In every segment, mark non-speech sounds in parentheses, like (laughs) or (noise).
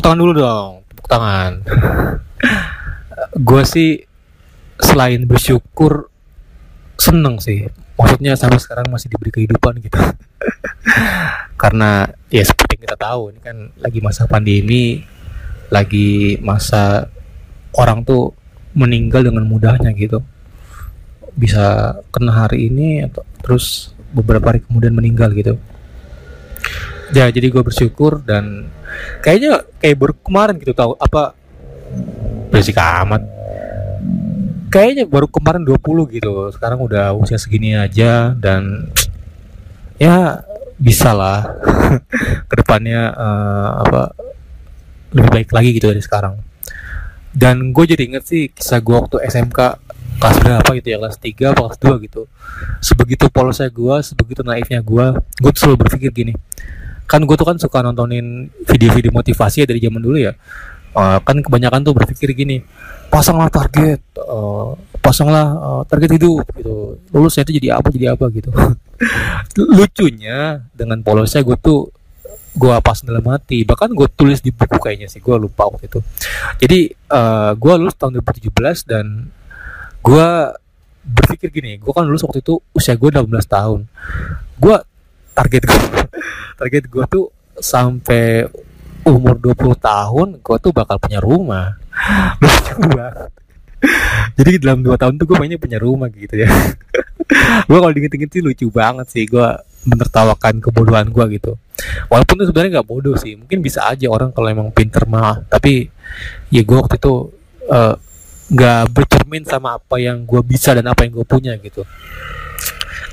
tepuk tangan dulu dong. Tepuk tangan. (laughs) Gue sih selain bersyukur seneng sih. Maksudnya sampai sekarang masih diberi kehidupan gitu. (laughs) Karena ya seperti kita tahu ini kan lagi masa pandemi lagi masa orang tuh meninggal dengan mudahnya gitu. Bisa kena hari ini atau terus beberapa hari kemudian meninggal gitu ya jadi gue bersyukur dan kayaknya kayak baru kemarin gitu tahu apa berisik amat. Kayaknya baru kemarin 20 gitu sekarang udah usia segini aja dan (tsk) ya bisa lah (laughs) ke depannya uh, apa lebih baik lagi gitu dari sekarang. Dan gue jadi inget sih kisah gue waktu SMK kelas berapa gitu ya kelas 3 atau kelas 2 gitu. Sebegitu polosnya gue sebegitu naifnya gue gue selalu berpikir gini kan gue tuh kan suka nontonin video-video motivasi ya dari zaman dulu ya. Uh, kan kebanyakan tuh berpikir gini pasanglah target uh, pasanglah uh, target hidup gitu. Lulusnya itu jadi apa jadi apa gitu. (laughs) Lucunya dengan polosnya gue tuh gue pas dalam hati. Bahkan gue tulis di buku kayaknya sih gue lupa waktu itu. Jadi uh, gue lulus tahun 2017 dan gue berpikir gini gue kan lulus waktu itu usia gue 18 tahun. Gue target gue target gue tuh sampai umur 20 tahun gue tuh bakal punya rumah. Lucu banget jadi dalam dua tahun tuh gue mainnya punya rumah gitu ya. Gue kalau diinget-inget sih lucu banget sih gue menertawakan kebodohan gue gitu. Walaupun itu sebenarnya nggak bodoh sih mungkin bisa aja orang kalau emang pinter mah. Tapi ya gue waktu itu nggak uh, bercermin sama apa yang gue bisa dan apa yang gue punya gitu.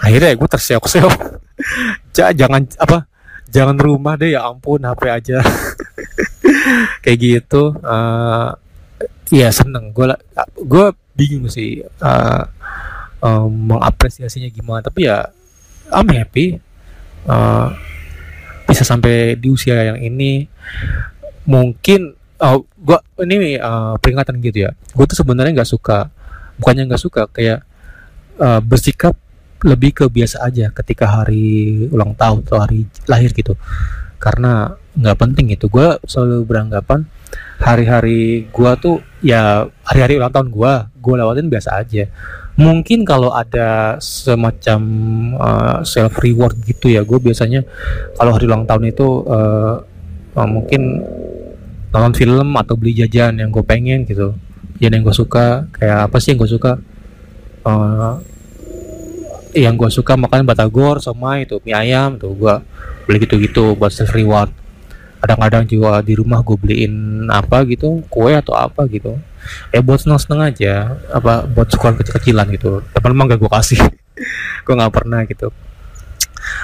Akhirnya gue terseok-seok jangan apa jangan rumah deh ya ampun HP aja. (laughs) Kayak gitu uh, ya seneng. Gue gue bingung sih uh, um, mengapresiasinya gimana. Tapi ya I'm happy uh, bisa sampai di usia yang ini. Mungkin oh, gue ini uh, peringatan gitu ya. Gue tuh sebenarnya nggak suka bukannya nggak suka kayak uh, bersikap lebih ke biasa aja ketika hari ulang tahun atau hari lahir gitu. Karena nggak penting itu. Gue selalu beranggapan hari-hari gue tuh ya hari-hari ulang tahun gue gue lewatin biasa aja. Mungkin kalau ada semacam uh, self reward gitu ya gue biasanya kalau hari ulang tahun itu uh, uh, mungkin nonton film atau beli jajan yang gue pengen gitu. Jajan yang gue suka kayak apa sih yang gue suka? Uh, yang gue suka makan batagor sama itu mie ayam tuh gue beli gitu-gitu buat self reward. Kadang-kadang juga di rumah gue beliin apa gitu kue atau apa gitu. Ya buat seneng-seneng aja apa buat sekolah kecil-kecilan gitu. Teman emang gak gue kasih. (laughs) Gue nggak pernah gitu.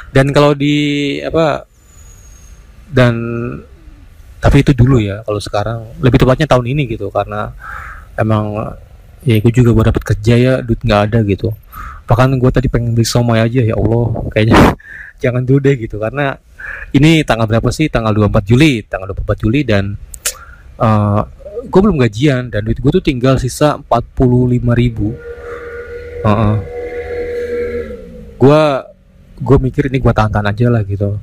Dan kalau di apa dan tapi itu dulu ya kalau sekarang. Lebih tepatnya tahun ini gitu karena emang ya gue juga buat dapat kerja ya duit nggak ada gitu bahkan gue tadi pengen beli somai aja ya Allah kayaknya (laughs) jangan dulu deh gitu. Karena ini tanggal berapa sih? Tanggal 24 Juli tanggal 24 Juli dan uh, gue belum gajian dan duit gue tuh tinggal sisa 45 ribu. Uh -uh. gue gue mikir ini gue tahan-tahan aja lah gitu.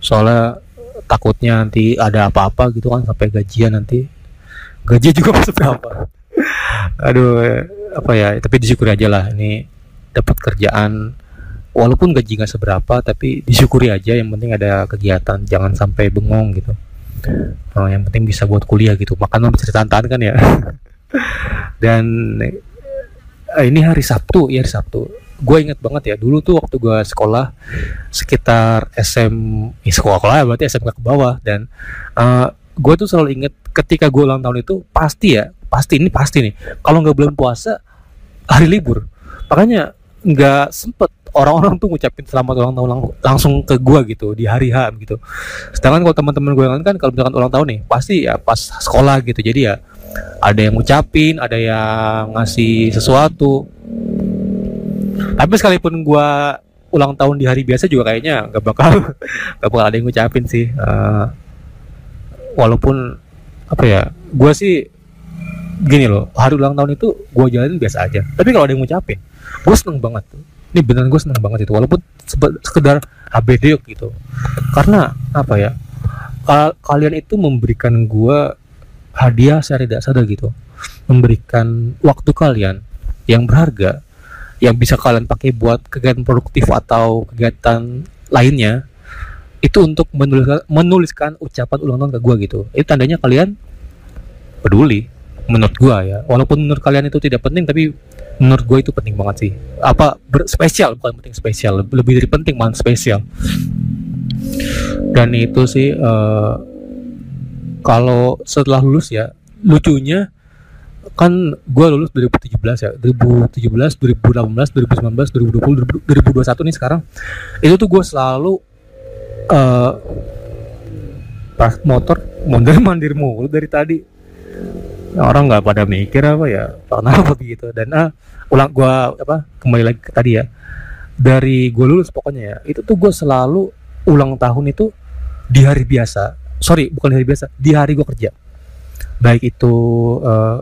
Soalnya takutnya nanti ada apa-apa gitu kan sampai gajian nanti. Gaji juga (laughs) masuk berapa? Aduh apa ya tapi disyukuri aja lah. Ini dapat kerjaan. Walaupun gaji nggak seberapa tapi disyukuri aja. Yang penting ada kegiatan jangan sampai bengong gitu. Oh, yang penting bisa buat kuliah gitu. Makan bisa ditantan kan ya. (laughs) Dan eh, ini hari Sabtu ya hari Sabtu. Gue inget banget ya dulu tuh waktu gue sekolah sekitar SM ya sekolah berarti SMK ke bawah. Dan uh, gue tuh selalu inget ketika gue ulang tahun itu pasti ya pasti ini pasti nih. Kalau nggak bulan puasa hari libur. Makanya nggak sempet. Orang-orang tuh ngucapin selamat ulang tahun lang langsung ke gue gitu di hari H gitu. Sedangkan kalau teman-teman gue yang kan kalau misalkan ulang tahun nih pasti ya pas sekolah gitu. Jadi ya ada yang ngucapin ada yang ngasih sesuatu. Tapi sekalipun gue ulang tahun di hari biasa juga kayaknya nggak bakal (laughs) nggak bakal ada yang ngucapin sih. Uh, walaupun apa ya gue sih gini loh hari ulang tahun itu gue jalanin biasa aja. Tapi kalau ada yang ngucapin gue seneng banget. Ini beneran gue seneng banget itu walaupun sekedar HBD gitu. Karena apa ya Ka- kalian itu memberikan gue hadiah secara tidak sadar gitu. Memberikan waktu kalian yang berharga yang bisa kalian pakai buat kegiatan produktif atau kegiatan lainnya itu untuk menuliskan, menuliskan ucapan ulang tahun ke gue gitu. Itu tandanya kalian peduli menurut gue ya. Walaupun menurut kalian itu tidak penting tapi menurut gue itu penting banget sih. Apa ber- spesial bukan penting spesial. Lebih dari penting malah spesial. Dan itu sih eh, kalau setelah lulus ya lucunya kan gue lulus 2017 ya. 2017 2018 2019 2020 2021 nih sekarang itu tuh gue selalu pas motor mondar mandir mulu dari tadi orang nggak pada mikir apa ya kenapa (laughs) begitu. Dan ah ulang gua apa kembali lagi ke tadi ya. Dari gue lulus pokoknya ya itu tuh gue selalu ulang tahun itu di hari biasa. Sorry bukan hari biasa di hari gue kerja. Baik itu eh,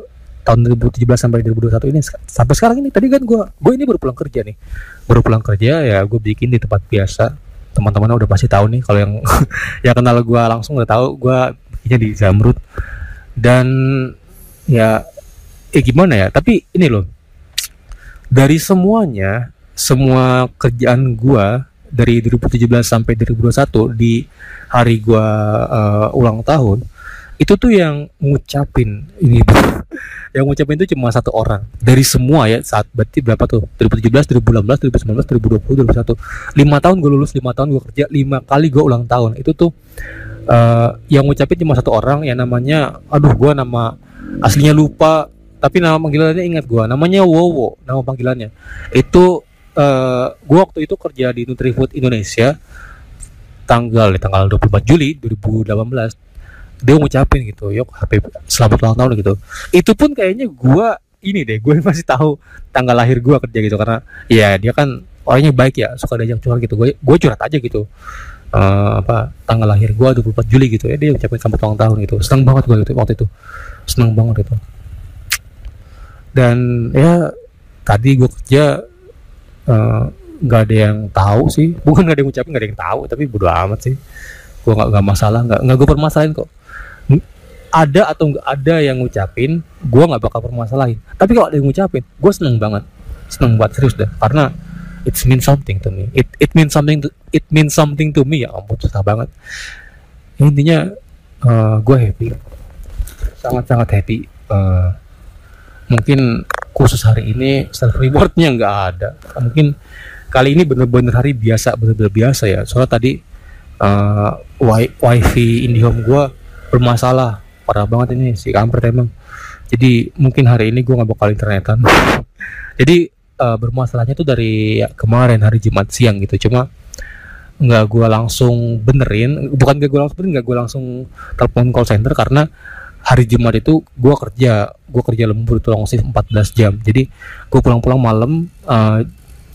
tahun 2017 sampai 2021 ini sampai sekarang ini. Tadi kan gue gue ini baru pulang kerja nih. Baru pulang kerja ya gue bikin di tempat biasa. Teman-teman udah pasti tahu nih kalau yang (laughs) ya kenal gue langsung udah tahu gue bikinnya di Zamrud. Dan ya eh gimana ya? Tapi ini loh. Dari semuanya semua kerjaan gua dari 2017 sampai 2021 di hari gua eh, ulang tahun itu tuh yang ngucapin ini (laughs) yang ngucapin itu cuma satu orang. Dari semua ya saat berarti berapa tuh? 2017 2018 2019 2020 2021 lima tahun gue lulus lima tahun gue kerja lima kali gue ulang tahun. Itu tuh eh, yang ngucapin cuma satu orang yang namanya aduh gua nama aslinya lupa tapi nama panggilannya ingat gua. Namanya Wowo nama panggilannya. Itu eh gua waktu itu kerja di Nutrifood Indonesia tanggal di tanggal 24 Juli 2018 dia ngucapin gitu yuk HP selamat ulang tahun gitu. Itu pun kayaknya gua ini deh gue (laughs) masih tahu tanggal lahir gua kerja gitu karena ya dia kan orangnya baik ya suka diajak curhat gitu. Gue gue curhat aja gitu Eh, apa tanggal lahir gua 24 Juli gitu ya dia ucapin selamat ulang tahun gitu. Senang banget gue gitu waktu itu. Senang banget itu dan ya tadi gue kerja eh, nggak ada yang tahu sih. (laughs) Bukan nggak ada yang ngucapin nggak ada yang tahu tapi bodo amat sih. Gue nggak nggak masalah nggak nggak gue permasalahin kok. Ada atau nggak ada yang ngucapin gue nggak bakal permasalahin. Tapi kalau ada yang ngucapin gue seneng banget. Seneng banget serius dah karena it means something to me. It it means something to, it means something to me. Ya ampun susah banget. Intinya gue happy. Sangat sangat happy. Eh, mungkin khusus hari ini self rewardnya nggak ada. Mungkin kali ini bener-bener hari biasa bener-bener biasa ya. Soalnya tadi eh, wi wifi IndiHome gue bermasalah. Parah banget ini si kampret emang. Jadi mungkin hari ini gue nggak bakal internetan. (laughs) Jadi eh, bermasalahnya tuh dari ya, kemarin hari Jumat siang gitu. Cuma nggak gue langsung benerin bukan gak gue langsung benerin nggak gue langsung telepon call center karena hari Jumat itu gue kerja gue kerja lembur itu long shift 14 jam. Jadi gue pulang-pulang malam eh,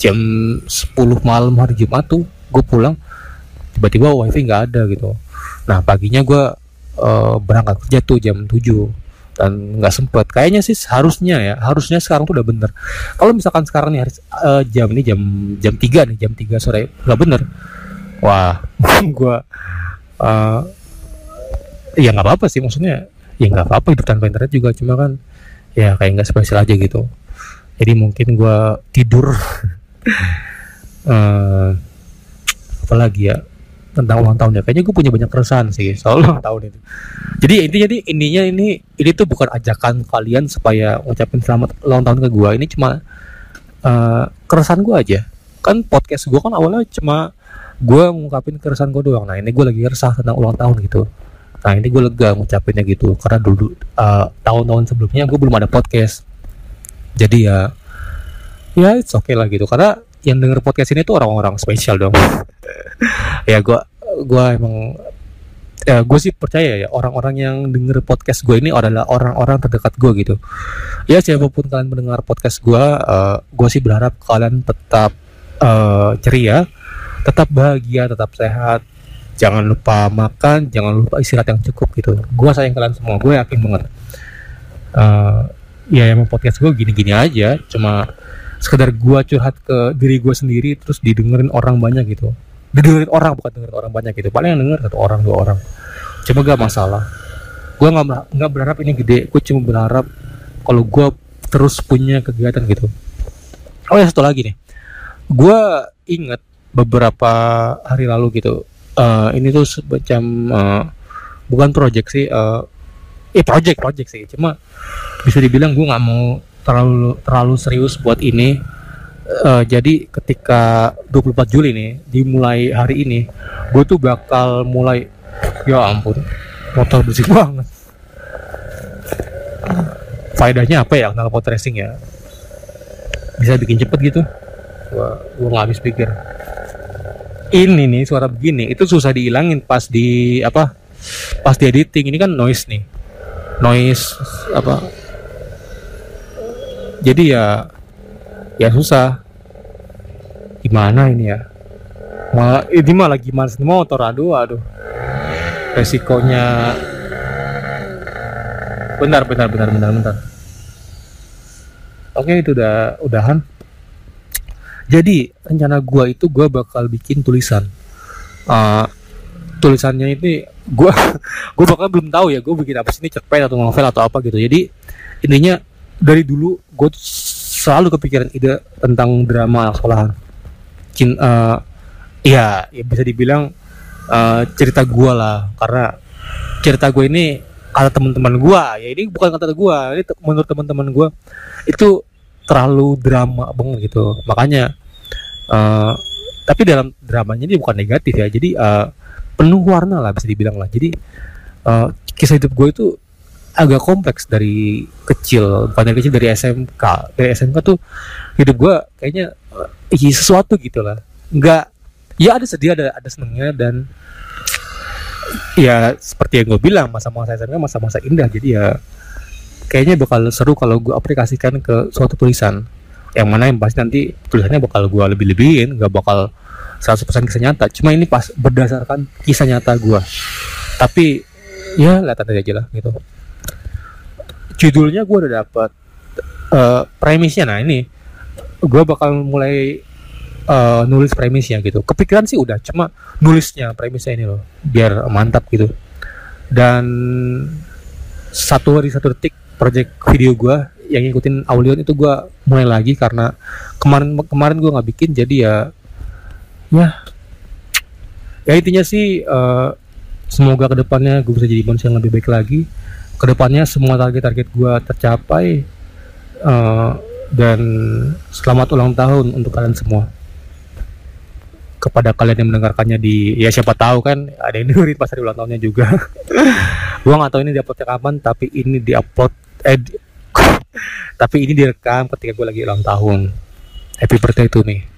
jam 10 malam hari Jumat tuh gue pulang tiba-tiba wifi nggak ada gitu. Nah paginya gue eh, berangkat kerja tuh jam 7 dan nggak sempet. Kayaknya sih harusnya ya harusnya sekarang tuh udah bener. Kalau misalkan sekarang nih hari eh, jam ini jam jam 3 nih jam 3 sore nggak bener. Wah (laughs) gue eh ya nggak apa-apa sih maksudnya. Ya nggak apa-apa hidup tanpa internet juga cuma kan ya kayak nggak spesial aja gitu. Jadi mungkin gue tidur. (laughs) Eh apa lagi ya tentang ulang tahun ya kayaknya gue punya banyak keresahan sih soal ulang (laughs) tahun itu jadi intinya nih intinya ini ini tuh bukan ajakan kalian supaya ngucapin selamat ulang tahun ke gue ini cuma eh keresahan gue aja. Kan podcast gue kan awalnya cuma gue ngungkapin keresahan gue doang. Nah ini gue lagi resah tentang ulang tahun gitu. Nah ini gue lega ngucapinnya gitu. Karena dulu eh, tahun-tahun sebelumnya gue belum ada podcast. Jadi ya ya it's okay lah gitu. Karena yang denger podcast ini tuh orang-orang spesial dong. (laughs) Ya gue gue emang ya gue sih percaya ya orang-orang yang denger podcast gue ini adalah orang-orang terdekat gue gitu. Ya siapa pun kalian mendengar podcast gue eh, gue sih berharap kalian tetap eh, ceria tetap bahagia tetap sehat. Jangan lupa makan jangan lupa istirahat yang cukup gitu. Gue sayang kalian semua gue yakin banget. Eh, ya emang podcast gue gini-gini aja cuma sekedar gue curhat ke diri gue sendiri terus didengerin orang banyak gitu. Didengerin orang bukan dengerin orang banyak gitu. Paling yang denger satu orang dua orang. Cuma gak masalah. Gue nggak nggak berharap ini gede. Gue cuma berharap kalau gue terus punya kegiatan gitu. Oh ya satu lagi nih. Gue inget beberapa hari lalu gitu. Uh, ini tuh semacam uh, bukan project sih uh, eh project project sih. Cuma bisa dibilang gue nggak mau terlalu terlalu serius buat ini. Uh, jadi ketika 24 Juli nih dimulai hari ini gue tuh bakal mulai ya ampun motor bersih banget. Faedahnya apa ya knalpot racing ya? Bisa bikin cepet gitu? Gua gua nggak habis pikir. Ini nih suara begini itu susah dihilangin pas di apa pas di editing. Ini kan noise nih. Noise apa jadi ya ya susah. Gimana ini ya? Malah ini malah gimana motor aduh aduh. Resikonya. Benar benar benar benar benar oke itu udah udahan. Jadi rencana gua itu gua bakal bikin tulisan. Uh, tulisannya ini gua (laughs) gua bakal belum tahu ya gua bikin apa sih? Ini cerpen atau novel atau apa gitu. Jadi intinya dari dulu gue selalu kepikiran ide tentang drama sekolahan. Cin, uh, ya, ya bisa dibilang uh, cerita gue lah. Karena cerita gue ini kata teman-teman gue ya ini bukan kata gue ini menurut teman-teman gue itu terlalu drama banget gitu. Makanya uh, tapi dalam dramanya ini bukan negatif ya. Jadi uh, penuh warna lah bisa dibilang lah. Jadi uh, kisah hidup gue itu agak kompleks dari kecil bukan dari kecil dari SMK dari SMK tuh hidup gue kayaknya uh, sesuatu gitu lah. Nggak ya ada sedih ada ada senengnya dan ya seperti yang gue bilang masa-masa SMA masa-masa indah. Jadi ya kayaknya bakal seru kalau gue aplikasikan ke suatu tulisan. Yang mana yang pasti nanti tulisannya bakal gue lebih-lebihin gak bakal 100% kisah nyata. Cuma ini pas berdasarkan kisah nyata gue tapi ya lihat aja lah gitu judulnya gue udah dapet uh, premisnya. Nah ini gue bakal mulai uh, nulis premisnya gitu. Kepikiran sih udah cuma nulisnya premisnya ini loh biar mantap gitu. Dan satu hari satu detik project video gue yang ngikutin Aulion itu gue mulai lagi karena kemarin kemarin gue nggak bikin jadi ya ya. Ya intinya sih uh, semoga ke depannya gue bisa jadi manusia yang lebih baik lagi ke depannya semua target-target gue tercapai uh, dan selamat ulang tahun untuk kalian semua. Kepada kalian yang mendengarkannya di ya siapa tahu kan ada yang dengerin pas hari ulang tahunnya juga. (laughs) Gua nggak tahu ini diuploadnya kapan tapi ini diupload eh di, (laughs) tapi ini direkam ketika gue lagi ulang tahun. Happy birthday to me